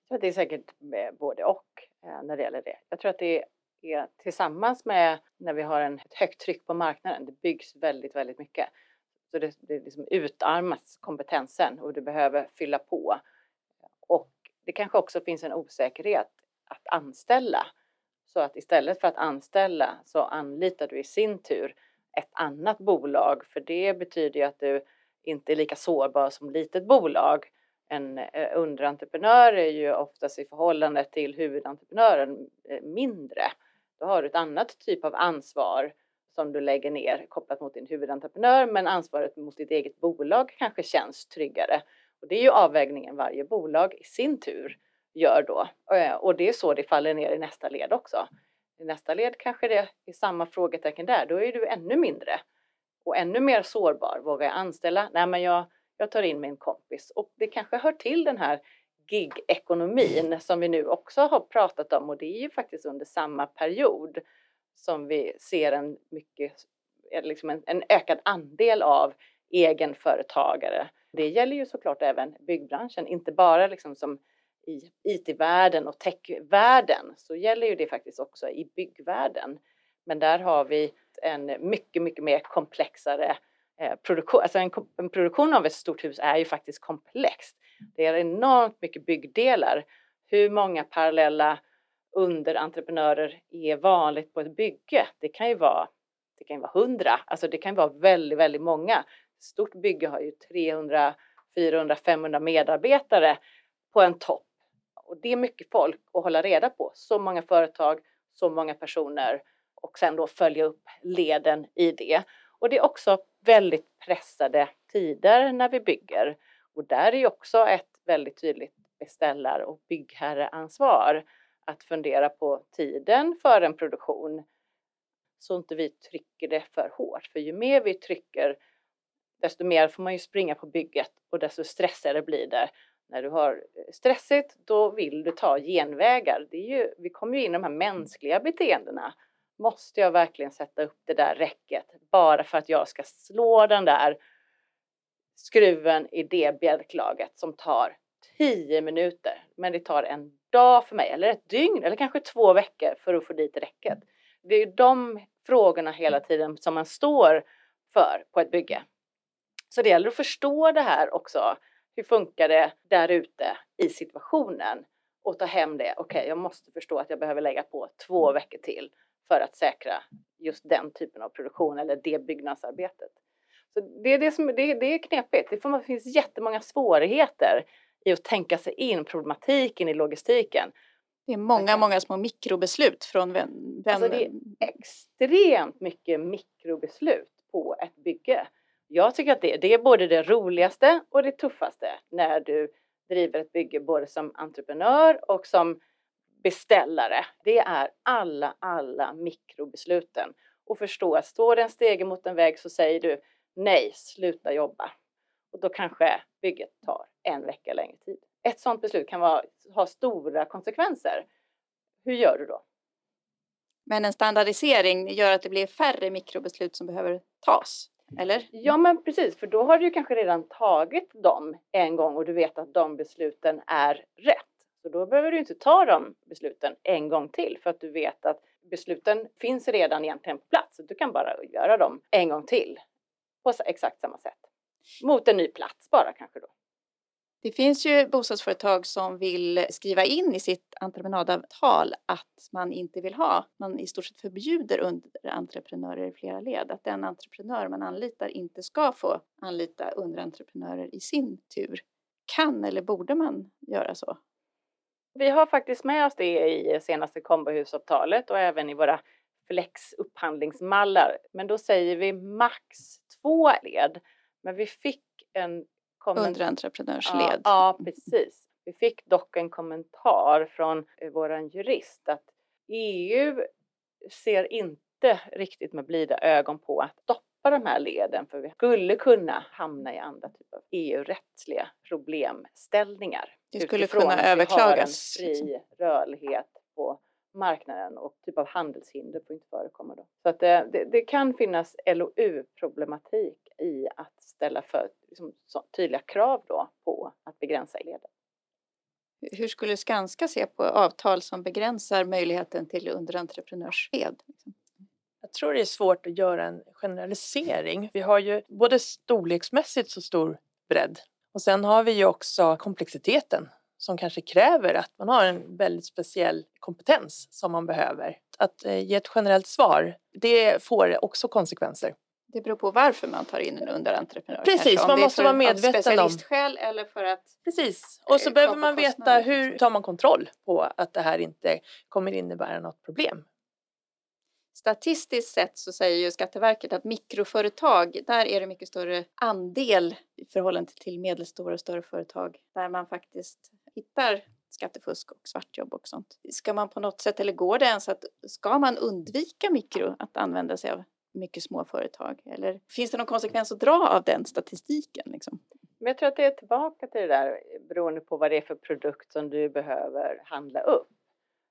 S4: Jag tror att det är säkert eh, både och eh, när det gäller det. Jag tror att det är tillsammans med när vi har en, ett högt tryck på marknaden, det byggs väldigt, väldigt mycket. Så det, det liksom utarmas kompetensen och du behöver fylla på. Och det kanske också finns en osäkerhet att anställa. Så att istället för att anställa så anlitar du i sin tur ett annat bolag för det betyder ju att du inte är lika sårbar som litet bolag en eh, underentreprenör är ju oftast i förhållande till huvudentreprenören eh, mindre. Då har du ett annat typ av ansvar som du lägger ner kopplat mot din huvudentreprenör men ansvaret mot ditt eget bolag kanske känns tryggare. Och det är ju avvägningen varje bolag i sin tur gör då. Eh, och det är så det faller ner i nästa led också. I nästa led kanske det är samma frågetecken där, då är du ännu mindre och ännu mer sårbar. Vågar jag anställa? Nej, men jag jag tar in min kompis och det kanske hör till den här gig-ekonomin som vi nu också har pratat om och det är ju faktiskt under samma period som vi ser en mycket, eh, liksom en, en ökad andel av egenföretagare. Det gäller ju såklart även byggbranschen, inte bara liksom som i IT-världen och techvärlden så gäller ju det faktiskt också i byggvärlden. Men där har vi en mycket, mycket mer komplexare Eh, produktion, alltså en, en, produktion av ett stort hus är ju faktiskt komplext. Det är enormt mycket byggdelar. Hur många parallella underentreprenörer är vanligt på ett bygge? Det kan ju vara det kan ju vara hundra, alltså det kan vara väldigt, väldigt många. Stort bygge har ju 300, 400, 500 medarbetare på en topp. Och det är mycket folk att hålla reda på. Så många företag, så många personer och sen då följa upp leden i det. Och det är också väldigt pressade tider när vi bygger. Och där är också ett väldigt tydligt beställar och byggherreansvar att fundera på tiden för en produktion så inte vi trycker det för hårt. För ju mer vi trycker desto mer får man ju springa på bygget och desto stressigare blir det. När du har stressigt då vill du ta genvägar. Det är ju, vi kommer ju in i de här mänskliga beteendena Måste jag verkligen sätta upp det där räcket bara för att jag ska slå den där skruven i det bjälklaget som tar 10 minuter. Men det tar en dag för mig, eller ett dygn, eller kanske två veckor för att få dit räcket. Det är de frågorna hela tiden som man står för på ett bygge. Så det gäller att förstå det här också. Hur funkar det där ute i situationen? Och ta hem det. Okej, okay, jag måste förstå att jag behöver lägga på två veckor till för att säkra just den typen av produktion eller det byggnadsarbetet. Så det, är det, som, det, det är knepigt. Det, får, det finns jättemånga svårigheter i att tänka sig in problematiken i logistiken.
S2: Det är många, många små mikrobeslut från vem, vem...
S4: Alltså det är extremt mycket mikrobeslut på ett bygge. Jag tycker att det, det är både det roligaste och det tuffaste när du driver ett bygge både som entreprenör och som beställare. Det är alla, alla mikrobesluten. Och förstå att står det en stege mot en vägg så säger du nej, sluta jobba. Och då kanske bygget tar en vecka längre tid. Ett sådant beslut kan vara, ha stora konsekvenser. Hur gör du då?
S2: Men en standardisering gör att det blir färre mikrobeslut som behöver tas, eller?
S4: Ja, men precis, för då har du kanske redan tagit dem en gång och du vet att de besluten är rätt. Så då behöver du inte ta de besluten en gång till för att du vet att besluten finns redan egentligen på plats. Så du kan bara göra dem en gång till på exakt samma sätt. Mot en ny plats bara kanske då.
S2: Det finns ju bostadsföretag som vill skriva in i sitt entreprenadavtal att man inte vill ha, man i stort sett förbjuder underentreprenörer i flera led, att den entreprenör man anlitar inte ska få anlita underentreprenörer i sin tur. Kan eller borde man göra så?
S4: Vi har faktiskt med oss det i senaste kombohusavtalet och även i våra flex upphandlingsmallar. Men då säger vi max två led. Men vi fick en
S2: underentreprenörsled.
S4: Ja, ja, precis. Vi fick dock en kommentar från eh, vår jurist att EU ser inte riktigt med blida ögon på att stoppa de här leden för vi skulle kunna hamna i andra typer av EU-rättsliga problemställningar.
S2: Det skulle kunna överklagas.
S4: Vi har en fri rörlighet på marknaden och typ av handelshinder får inte förekomma då. Så att det, det, det kan finnas LOU-problematik i att ställa för liksom, tydliga krav då på att begränsa leden.
S2: Hur skulle Skanska se på avtal som begränsar möjligheten till underentreprenörsled?
S3: Jag tror det är svårt att göra en generalisering. Vi har ju både storleksmässigt så stor bredd och sen har vi ju också komplexiteten som kanske kräver att man har en väldigt speciell kompetens som man behöver. Att eh, ge ett generellt svar, det får också konsekvenser.
S2: Det beror på varför man tar in en underentreprenör.
S3: Precis,
S2: kanske.
S3: man måste vara medveten om.
S2: specialistskäl eller för att
S3: Precis, och så behöver man veta hur tar man kontroll på att det här inte kommer innebära något problem.
S2: Statistiskt sett så säger ju Skatteverket att mikroföretag, där är det mycket större andel i förhållande till medelstora och större företag där man faktiskt hittar skattefusk och svartjobb och sånt. Ska man på något sätt, eller går det ens att, ska man undvika mikro, att använda sig av mycket små företag? Eller finns det någon konsekvens att dra av den statistiken? Liksom?
S4: Men jag tror att det är tillbaka till det där beroende på vad det är för produkt som du behöver handla upp.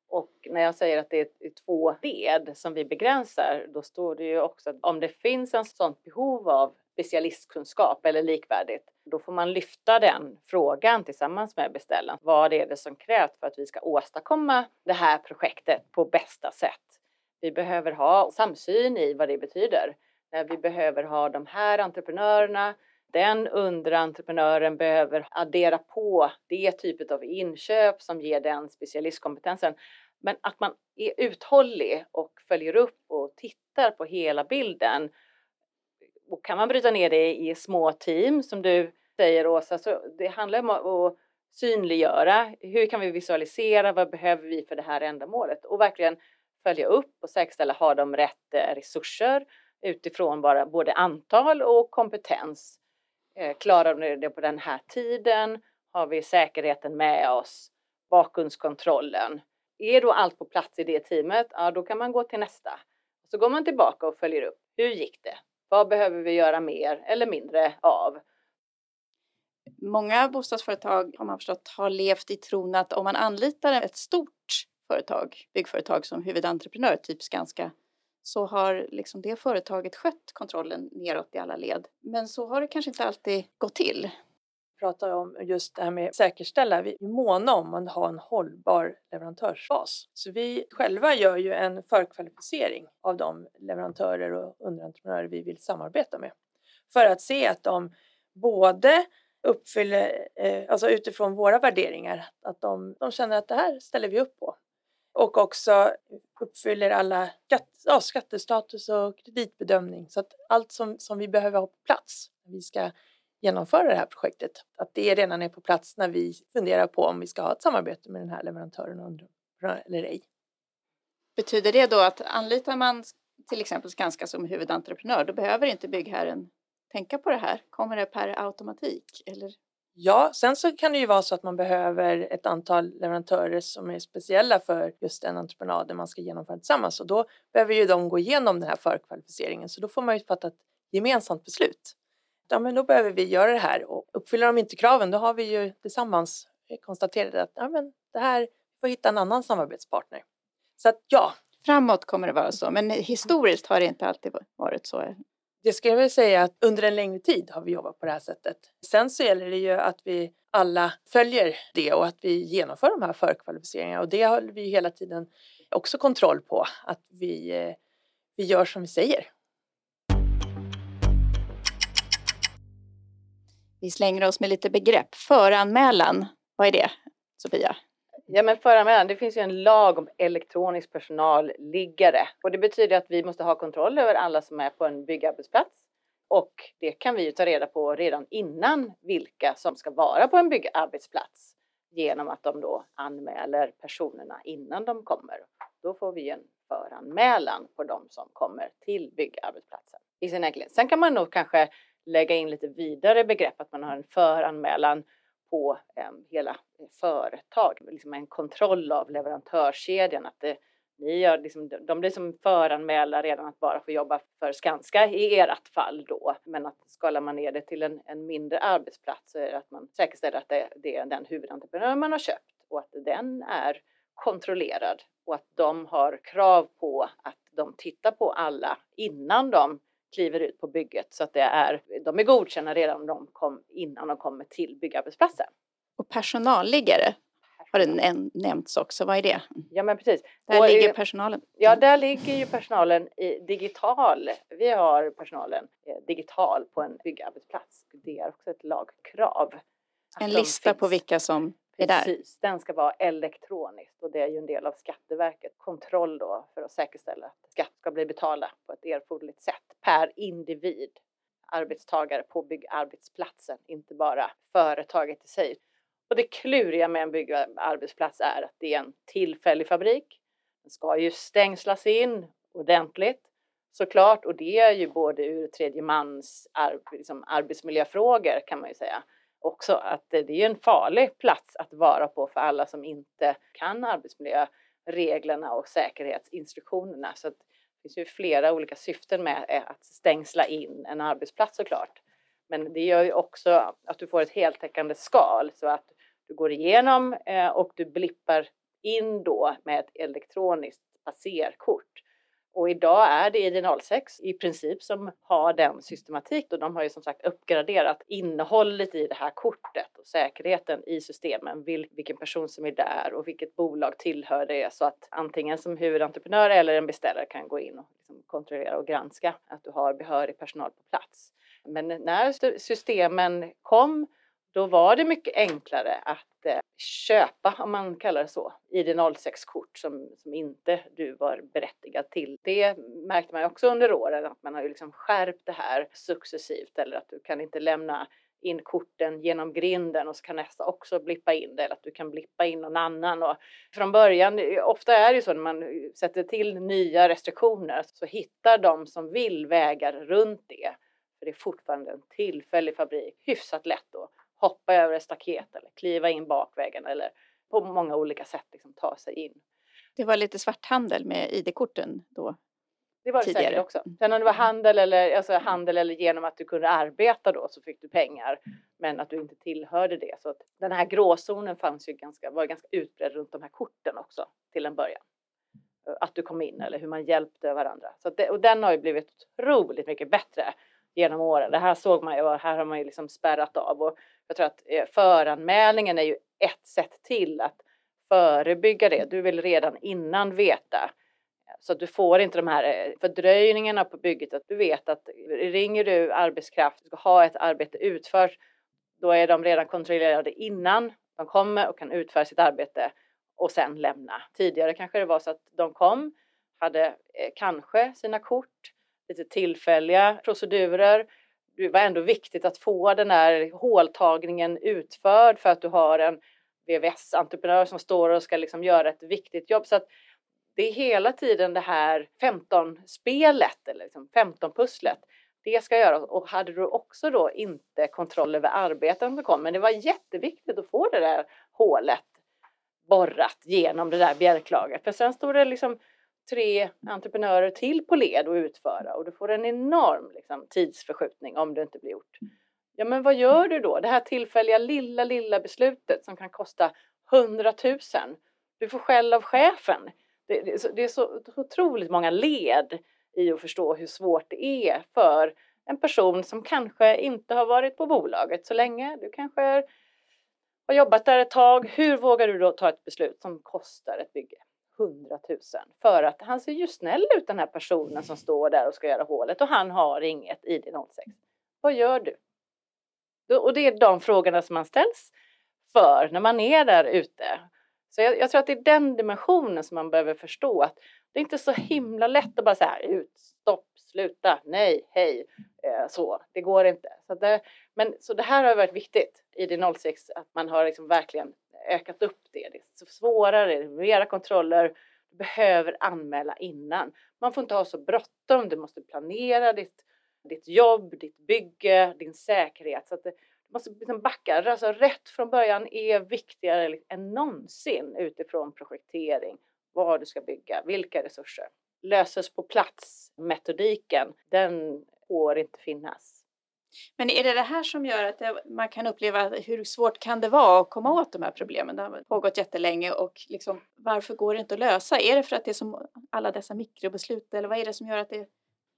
S4: Och när jag säger att det är två led som vi begränsar, då står det ju också att om det finns en sånt behov av specialistkunskap eller likvärdigt, då får man lyfta den frågan tillsammans med beställaren. Vad är det som krävs för att vi ska åstadkomma det här projektet på bästa sätt? Vi behöver ha samsyn i vad det betyder. Vi behöver ha de här entreprenörerna. Den underentreprenören behöver addera på det typet av inköp som ger den specialistkompetensen. Men att man är uthållig och följer upp och tittar på hela bilden. Och kan man bryta ner det i små team som du säger Åsa, så det handlar om att synliggöra. Hur kan vi visualisera? Vad behöver vi för det här ändamålet? Och verkligen följa upp och säkerställa har de rätt eh, resurser utifrån bara både antal och kompetens. Eh, klarar vi det på den här tiden? Har vi säkerheten med oss? Bakgrundskontrollen. Är då allt på plats i det teamet, ja då kan man gå till nästa. Så går man tillbaka och följer upp. Hur gick det? Vad behöver vi göra mer eller mindre av?
S2: Många bostadsföretag har man förstått har levt i tron att om man anlitar ett stort företag, byggföretag som huvudentreprenör, typ Skanska, så har liksom det företaget skött kontrollen neråt i alla led. Men så har det kanske inte alltid gått till.
S3: Vi Pratar om just det här med att säkerställa, vi är måna om att ha en hållbar leverantörsbas. Så vi själva gör ju en förkvalificering av de leverantörer och underentreprenörer vi vill samarbeta med. För att se att de både uppfyller, eh, alltså utifrån våra värderingar, att de, de känner att det här ställer vi upp på och också uppfyller alla skatt, ja, skattestatus och kreditbedömning. Så att allt som, som vi behöver ha på plats när vi ska genomföra det här projektet, att det redan är på plats när vi funderar på om vi ska ha ett samarbete med den här leverantören eller ej.
S2: Betyder det då att anlitar man till exempel Skanska som huvudentreprenör, då behöver inte byggherren tänka på det här? Kommer det per automatik? Eller?
S3: Ja, sen så kan det ju vara så att man behöver ett antal leverantörer som är speciella för just den entreprenaden man ska genomföra tillsammans och då behöver ju de gå igenom den här förkvalificeringen så då får man ju fatta ett gemensamt beslut. Ja, men då behöver vi göra det här och uppfyller de inte kraven då har vi ju tillsammans konstaterat att ja, men det här får hitta en annan samarbetspartner. Så att ja.
S2: Framåt kommer det vara så, men historiskt har det inte alltid varit så.
S3: Det ska jag väl säga att under en längre tid har vi jobbat på det här sättet. Sen så gäller det ju att vi alla följer det och att vi genomför de här förkvalificeringarna och det har vi hela tiden också kontroll på att vi, eh, vi gör som vi säger.
S2: Vi slänger oss med lite begrepp. Föranmälan, vad är det Sofia?
S4: Ja men föranmälan, det finns ju en lag om elektronisk personalliggare och det betyder att vi måste ha kontroll över alla som är på en byggarbetsplats. Och det kan vi ju ta reda på redan innan vilka som ska vara på en byggarbetsplats genom att de då anmäler personerna innan de kommer. Då får vi en föranmälan på de som kommer till byggarbetsplatsen i sin enkelhet. Sen kan man nog kanske lägga in lite vidare begrepp, att man har en föranmälan på eh, hela eh, företag, liksom en kontroll av leverantörskedjan. Att det, ni gör liksom, de blir som föranmälda redan att bara få jobba för Skanska i ert fall då. Men att skalar man ner det till en, en mindre arbetsplats så är det att man säkerställer att det, det är den huvudentreprenör man har köpt och att den är kontrollerad och att de har krav på att de tittar på alla innan de kliver ut på bygget så att det är, de är godkända redan de kom, innan de kommer till byggarbetsplatsen.
S2: Och personalliggare har det nämnts också, vad är det?
S4: Ja men precis.
S2: Där och, ligger personalen?
S4: Ja, där ligger ju personalen i digital. Vi har personalen eh, digital på en byggarbetsplats. Det är också ett lagkrav.
S2: En lista finns. på vilka som?
S4: Precis, den ska vara elektronisk och det är ju en del av Skatteverket kontroll då för att säkerställa att skatt ska bli betalda på ett erforderligt sätt per individ arbetstagare på byggarbetsplatsen, inte bara företaget i sig. Och det kluriga med en byggarbetsplats är att det är en tillfällig fabrik. Den ska ju stängslas in ordentligt såklart och det är ju både ur tredje mans liksom arbetsmiljöfrågor kan man ju säga också att det är en farlig plats att vara på för alla som inte kan arbetsmiljöreglerna och säkerhetsinstruktionerna. Så det finns ju flera olika syften med eh, att stängsla in en arbetsplats såklart. Men det gör ju också att du får ett heltäckande skal så att du går igenom eh, och du blippar in då med ett elektroniskt passerkort. Och idag är det ID06 i princip som har den systematik och de har ju som sagt uppgraderat innehållet i det här kortet och säkerheten i systemen, vilken person som är där och vilket bolag tillhör det så att antingen som huvudentreprenör eller en beställare kan gå in och liksom kontrollera och granska att du har behörig personal på plats. Men när systemen kom då var det mycket enklare att eh, köpa, om man kallar det så, ID06-kort som, som inte du var berättigad till. Det märkte man också under åren att man har ju liksom skärpt det här successivt eller att du kan inte lämna in korten genom grinden och så kan nästa också blippa in det eller att du kan blippa in någon annan. Och från början, eh, ofta är det ju så när man sätter till nya restriktioner så hittar de som vill vägar runt det. För det är fortfarande en tillfällig fabrik, hyfsat lätt då hoppa över ett staket eller kliva in bakvägen eller på många olika sätt liksom ta sig in.
S2: Det var lite svarthandel med ID-korten då?
S4: Det var det
S2: tidigare.
S4: säkert också. Sen om det var handel eller, alltså handel eller genom att du kunde arbeta då så fick du pengar men att du inte tillhörde det. Så att den här gråzonen fanns ju ganska, var ganska utbredd runt de här korten också till en början. Att du kom in eller hur man hjälpte varandra. Så det, och den har ju blivit otroligt mycket bättre genom åren. Det här såg man ju och här har man ju liksom spärrat av och jag tror att eh, föranmälningen är ju ett sätt till att förebygga det. Du vill redan innan veta så att du får inte de här eh, fördröjningarna på bygget. Att du vet att ringer du arbetskraft, ska ha ett arbete utfört, då är de redan kontrollerade innan de kommer och kan utföra sitt arbete. och sen lämna. Tidigare kanske det var så att de kom, hade eh, kanske sina kort, lite tillfälliga procedurer. Det var ändå viktigt att få den här håltagningen utförd för att du har en VVS-entreprenör som står och ska liksom göra ett viktigt jobb. Så att det är hela tiden det här 15-spelet eller liksom 15-pusslet. Det ska göras och hade du också då inte kontroll över arbeten som kom. Men det var jätteviktigt att få det där hålet borrat genom det där bjälklaget. För sen står det liksom tre entreprenörer till på led och utföra och du får en enorm liksom, tidsförskjutning om det inte blir gjort. Ja, men vad gör du då? Det här tillfälliga lilla, lilla beslutet som kan kosta 100 000. Du får skäll av chefen. Det, det, är så, det är så otroligt många led i att förstå hur svårt det är för en person som kanske inte har varit på bolaget så länge. Du kanske har jobbat där ett tag. Hur vågar du då ta ett beslut som kostar ett bygge? 100 000 för att han ser ju snäll ut den här personen som står där och ska göra hålet och han har inget ID06. Vad gör du? Och det är de frågorna som man ställs för när man är där ute. Så jag, jag, tror att det är den dimensionen som man behöver förstå att det är inte så himla lätt att bara säga ut, stopp, sluta, nej, hej, eh, så. Det går inte. Så det, men så det här har varit viktigt i det 06 att man har liksom verkligen ökat upp det. Det är svårare, det är mera kontroller. Du behöver anmäla innan. Man får inte ha så bråttom. Du måste planera ditt, ditt jobb, ditt bygge, din säkerhet. Så att det, man måste liksom backa. Alltså rätt från början är viktigare än någonsin utifrån projektering, vad du ska bygga, vilka resurser. Löses på plats, metodiken, den får inte finnas.
S2: Men är det det här som gör att det, man kan uppleva hur svårt kan det vara att komma åt de här problemen? Det har pågått jättelänge och liksom, varför går det inte att lösa? Är det för att det är som alla dessa mikrobeslut eller vad är det som gör att det,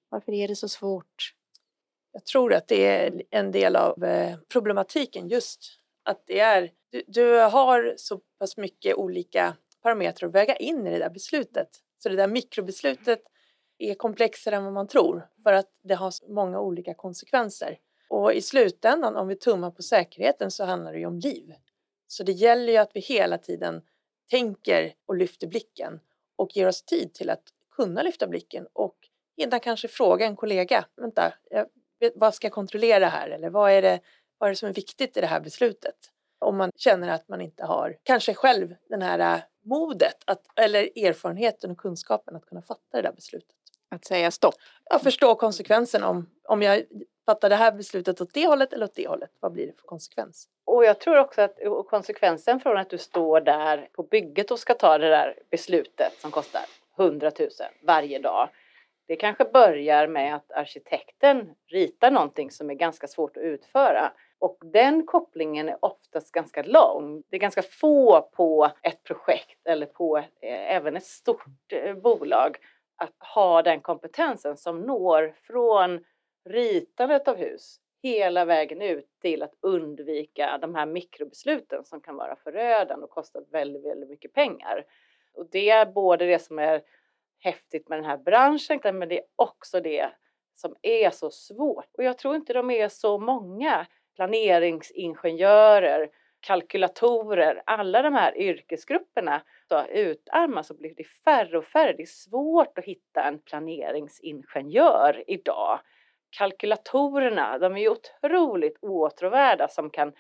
S2: varför är det så svårt?
S3: Jag tror att det är en del av eh, problematiken just att det är, du, du har så pass mycket olika parametrar att väga in i det där beslutet. Så det där mikrobeslutet är komplexare än vad man tror för att det har så många olika konsekvenser. Och i slutändan, om vi tummar på säkerheten, så handlar det ju om liv. Så det gäller ju att vi hela tiden tänker och lyfter blicken och ger oss tid till att kunna lyfta blicken och innan kanske fråga en kollega, vänta, jag vad ska jag kontrollera här eller vad är, det, vad är det som är viktigt i det här beslutet? Om man känner att man inte har kanske själv den här äh, modet att, eller erfarenheten och kunskapen att kunna fatta det där beslutet.
S2: Att säga stopp?
S3: Jag förstår konsekvensen om, om jag fattar det här beslutet åt det hållet eller åt det hållet. Vad blir det för konsekvens?
S4: Och jag tror också att konsekvensen från att du står där på bygget och ska ta det där beslutet som kostar 100 000 varje dag. Det kanske börjar med att arkitekten ritar någonting som är ganska svårt att utföra. Och den kopplingen är oftast ganska lång. Det är ganska få på ett projekt eller på eh, även ett stort eh, bolag att ha den kompetensen som når från ritandet av hus hela vägen ut till att undvika de här mikrobesluten som kan vara förödande och kosta väldigt, väldigt mycket pengar. Och det är både det som är häftigt med den här branschen, men det är också det som är så svårt. Och jag tror inte de är så många planeringsingenjörer, kalkylatorer, alla de här yrkesgrupperna så utarmas och blir det färre och färre. Det är svårt att hitta en planeringsingenjör idag. Kalkylatorerna, de är ju otroligt åtråvärda som kan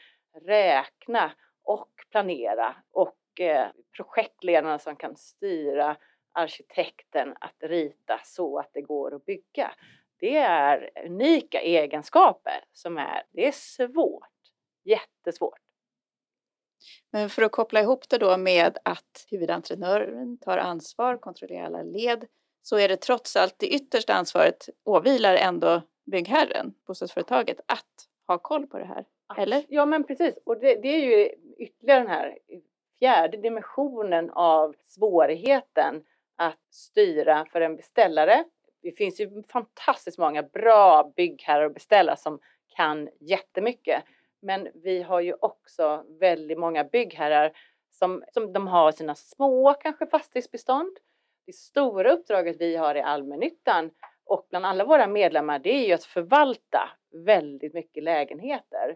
S4: räkna och planera och eh, projektledarna som kan styra arkitekten att rita så att det går att bygga. Det är unika egenskaper som är, det är svårt, jättesvårt.
S2: Men för att koppla ihop det då med att huvudentreprenören tar ansvar, kontrollerar alla led, så är det trots allt det yttersta ansvaret åvilar ändå byggherren, bostadsföretaget, att ha koll på det här. Eller?
S4: Ja, men precis. Och det, det är ju ytterligare den här fjärde dimensionen av svårigheten att styra för en beställare. Det finns ju fantastiskt många bra byggherrar och beställare som kan jättemycket. Men vi har ju också väldigt många byggherrar som, som de har sina små kanske fastighetsbestånd. Det stora uppdraget vi har i allmännyttan och bland alla våra medlemmar det är ju att förvalta väldigt mycket lägenheter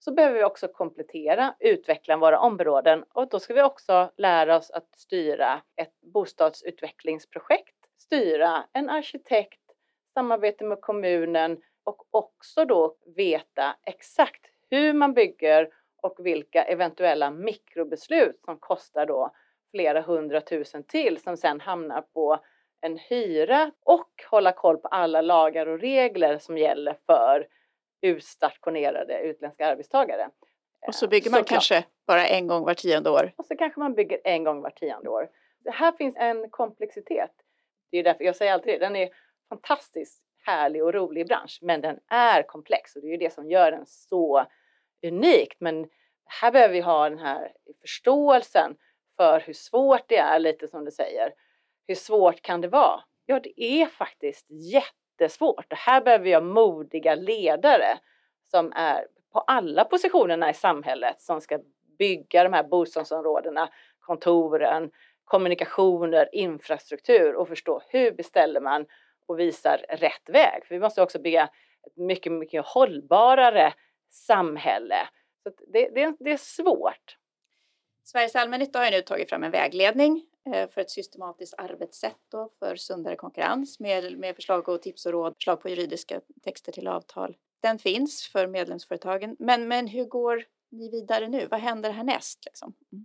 S4: så behöver vi också komplettera, utveckla våra områden och då ska vi också lära oss att styra ett bostadsutvecklingsprojekt, styra en arkitekt, samarbete med kommunen och också då veta exakt hur man bygger och vilka eventuella mikrobeslut som kostar då flera hundratusen till som sen hamnar på en hyra och hålla koll på alla lagar och regler som gäller för utstationerade utländska arbetstagare.
S2: Och så bygger man
S4: Såklart.
S2: kanske bara en gång var tionde år.
S4: Och så kanske man bygger en gång var tionde år. Det här finns en komplexitet. Det är därför jag säger alltid det, den är fantastiskt härlig och rolig bransch, men den är komplex och det är ju det som gör den så unikt. Men här behöver vi ha den här förståelsen för hur svårt det är, lite som du säger. Hur svårt kan det vara? Ja, det är faktiskt jättesvårt. Och här behöver vi ha modiga ledare som är på alla positionerna i samhället som ska bygga de här bostadsområdena, kontoren, kommunikationer, infrastruktur och förstå hur beställer man och visar rätt väg. För vi måste också bygga ett mycket, mycket hållbarare samhälle. Så det, det, det är svårt.
S2: Sveriges allmännytta har ju nu tagit fram en vägledning Eh, för ett systematiskt arbetssätt då för sundare konkurrens med, med förslag och tips och råd, förslag på juridiska texter till avtal. Den finns för medlemsföretagen. Men, men hur går ni vidare nu? Vad händer härnäst? Liksom? Mm.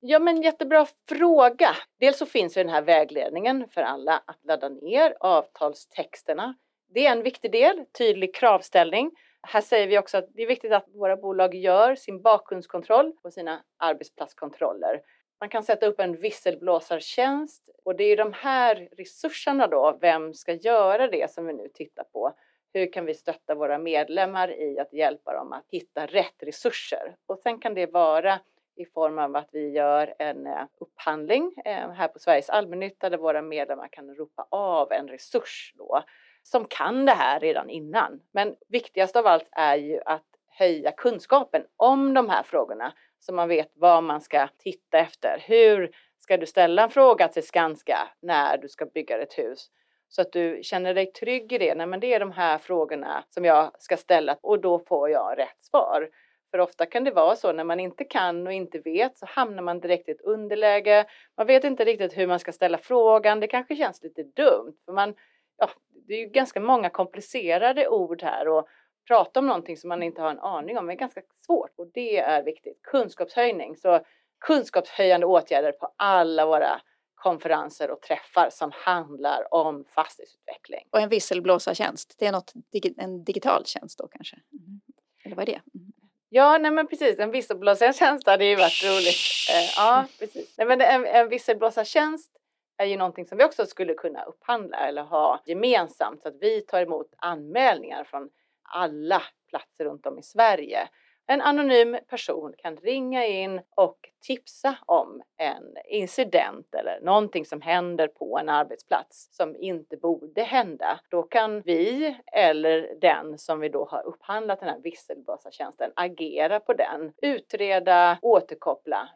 S4: Ja, men jättebra fråga. Dels så finns den här vägledningen för alla att ladda ner avtalstexterna. Det är en viktig del, tydlig kravställning. Här säger vi också att det är viktigt att våra bolag gör sin bakgrundskontroll och sina arbetsplatskontroller. Man kan sätta upp en visselblåsartjänst och det är de här resurserna då, vem ska göra det som vi nu tittar på. Hur kan vi stötta våra medlemmar i att hjälpa dem att hitta rätt resurser? Och sen kan det vara i form av att vi gör en eh, upphandling eh, här på Sveriges allmännytta där våra medlemmar kan ropa av en resurs då som kan det här redan innan. Men viktigast av allt är ju att höja kunskapen om de här frågorna så man vet vad man ska titta efter. Hur ska du ställa en fråga till Skanska när du ska bygga ett hus? Så att du känner dig trygg i det. Nej, men det är de här frågorna som jag ska ställa och då får jag rätt svar. För ofta kan det vara så när man inte kan och inte vet så hamnar man direkt i ett underläge. Man vet inte riktigt hur man ska ställa frågan. Det kanske känns lite dumt. För man, ja, det är ju ganska många komplicerade ord här och prata om någonting som man inte har en aning om är ganska svårt och det är viktigt. Kunskapshöjning, så kunskapshöjande åtgärder på alla våra konferenser och träffar som handlar om fastighetsutveckling.
S2: Och en visselblåsartjänst, det är något, en digital tjänst då kanske? Mm. Eller vad är det? Mm.
S4: Ja, nej men precis, en visselblåsartjänst hade ju varit roligt. Eh, ja, precis. Nej, men en, en visselblåsartjänst är ju någonting som vi också skulle kunna upphandla eller ha gemensamt så att vi tar emot anmälningar från alla platser runt om i Sverige. En anonym person kan ringa in och tipsa om en incident eller någonting som händer på en arbetsplats som inte borde hända. Då kan vi eller den som vi då har upphandlat den här visselblåsartjänsten agera på den, utreda, återkoppla.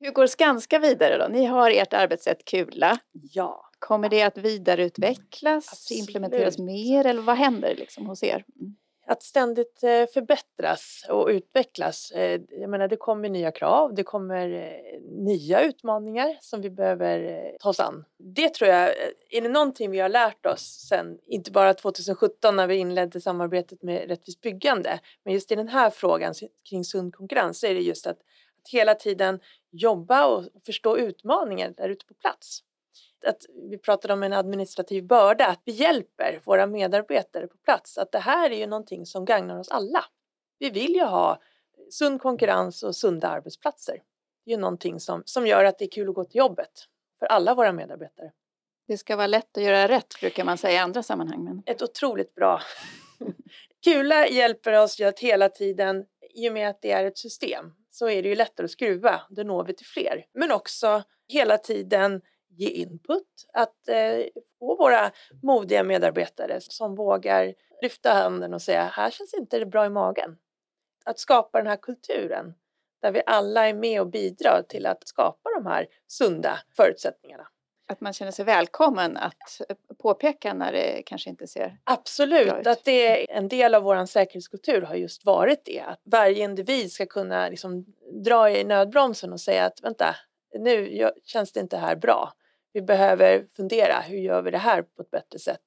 S2: Hur går Skanska vidare då? Ni har ert arbetssätt Kula.
S3: Ja.
S2: Kommer det att vidareutvecklas,
S3: Absolut.
S2: implementeras mer eller vad händer liksom hos er? Mm.
S3: Att ständigt eh, förbättras och utvecklas. Eh, Jag menar, det kommer nya krav, det kommer eh, nya utmaningar som vi behöver eh, ta oss an. Det tror jag, är det någonting vi har lärt oss sen, inte bara 2017 när vi inledde samarbetet med Rättvist byggande, men just i den här frågan kring sund konkurrens så är det just att, att hela tiden jobba och förstå utmaningar där ute på plats att vi pratade om en administrativ börda, att vi hjälper våra medarbetare på plats. Att det här är ju någonting som gagnar oss alla. Vi vill ju ha sund konkurrens och sunda arbetsplatser. Det är ju någonting som, som gör att det är kul att gå till jobbet för alla våra medarbetare.
S2: Det ska vara lätt att göra rätt brukar man säga i andra sammanhang. Men...
S3: Ett otroligt bra. <laughs> Kula hjälper oss ju att hela tiden, i och med att det är ett system, så är det ju lättare att skruva. Då når vi till fler. Men också hela tiden ge input, att eh, få våra modiga medarbetare som vågar lyfta handen och säga här känns inte det bra i magen. Att skapa den här kulturen där vi alla är med och bidrar till att skapa de här sunda förutsättningarna.
S2: Att man känner sig välkommen att eh, påpeka när det kanske inte ser
S3: Absolut, att det är en del av vår säkerhetskultur har just varit det. Att varje individ ska kunna liksom dra i nödbromsen och säga att vänta, nu känns det inte här bra. Vi behöver fundera, hur gör vi det här på ett bättre sätt?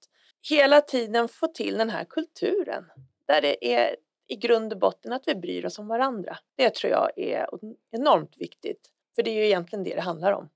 S3: Hela tiden få till den här kulturen där det är i grund och botten att vi bryr oss om varandra. Det tror jag är enormt viktigt, för det är ju egentligen det det handlar om.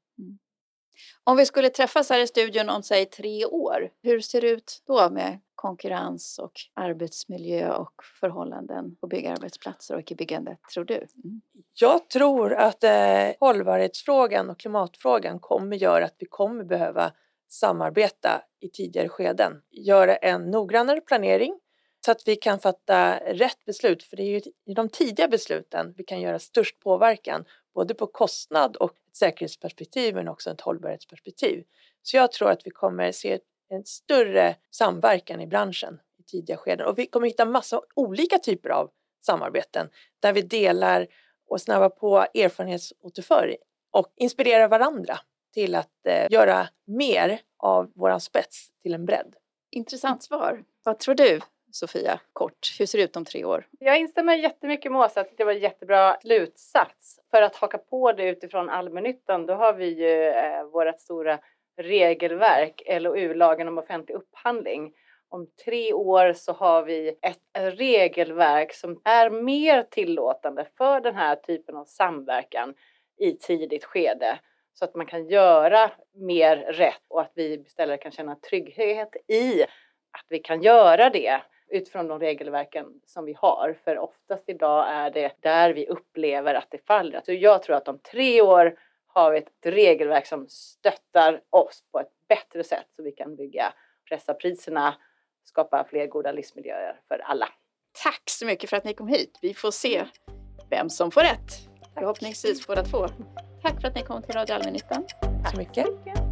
S2: Om vi skulle träffas här i studion om säg tre år, hur ser det ut då med konkurrens och arbetsmiljö och förhållanden på byggarbetsplatser och i byggandet, tror du? Mm.
S3: Jag tror att eh, hållbarhetsfrågan och klimatfrågan kommer göra att vi kommer behöva samarbeta i tidigare skeden. Göra en noggrannare planering så att vi kan fatta rätt beslut. För det är ju i de tidiga besluten vi kan göra störst påverkan både på kostnad och säkerhetsperspektiv men också ett hållbarhetsperspektiv. Så jag tror att vi kommer se en större samverkan i branschen i tidiga skeden och vi kommer hitta massa olika typer av samarbeten där vi delar och snabbar på erfarenhetsåterföring och inspirerar varandra till att eh, göra mer av våran spets till en bredd.
S2: Intressant svar. Vad tror du? Sofia, kort. Hur ser det ut om tre år?
S4: Jag instämmer jättemycket med Åsa. Det var en jättebra slutsats. För att haka på det utifrån allmännyttan, då har vi ju eh, vårt stora regelverk, LOU, lagen om offentlig upphandling. Om tre år så har vi ett regelverk som är mer tillåtande för den här typen av samverkan i tidigt skede så att man kan göra mer rätt och att vi beställare kan känna trygghet i att vi kan göra det utifrån de regelverken som vi har. För oftast idag är det där vi upplever att det faller. Så jag tror att om tre år har vi ett regelverk som stöttar oss på ett bättre sätt så vi kan bygga, pressa priserna, skapa fler goda livsmiljöer för alla.
S2: Tack så mycket för att ni kom hit. Vi får se vem som får rätt. Förhoppningsvis båda två. Tack för att ni kom till Radio Allmännyttan.
S3: Tack så mycket.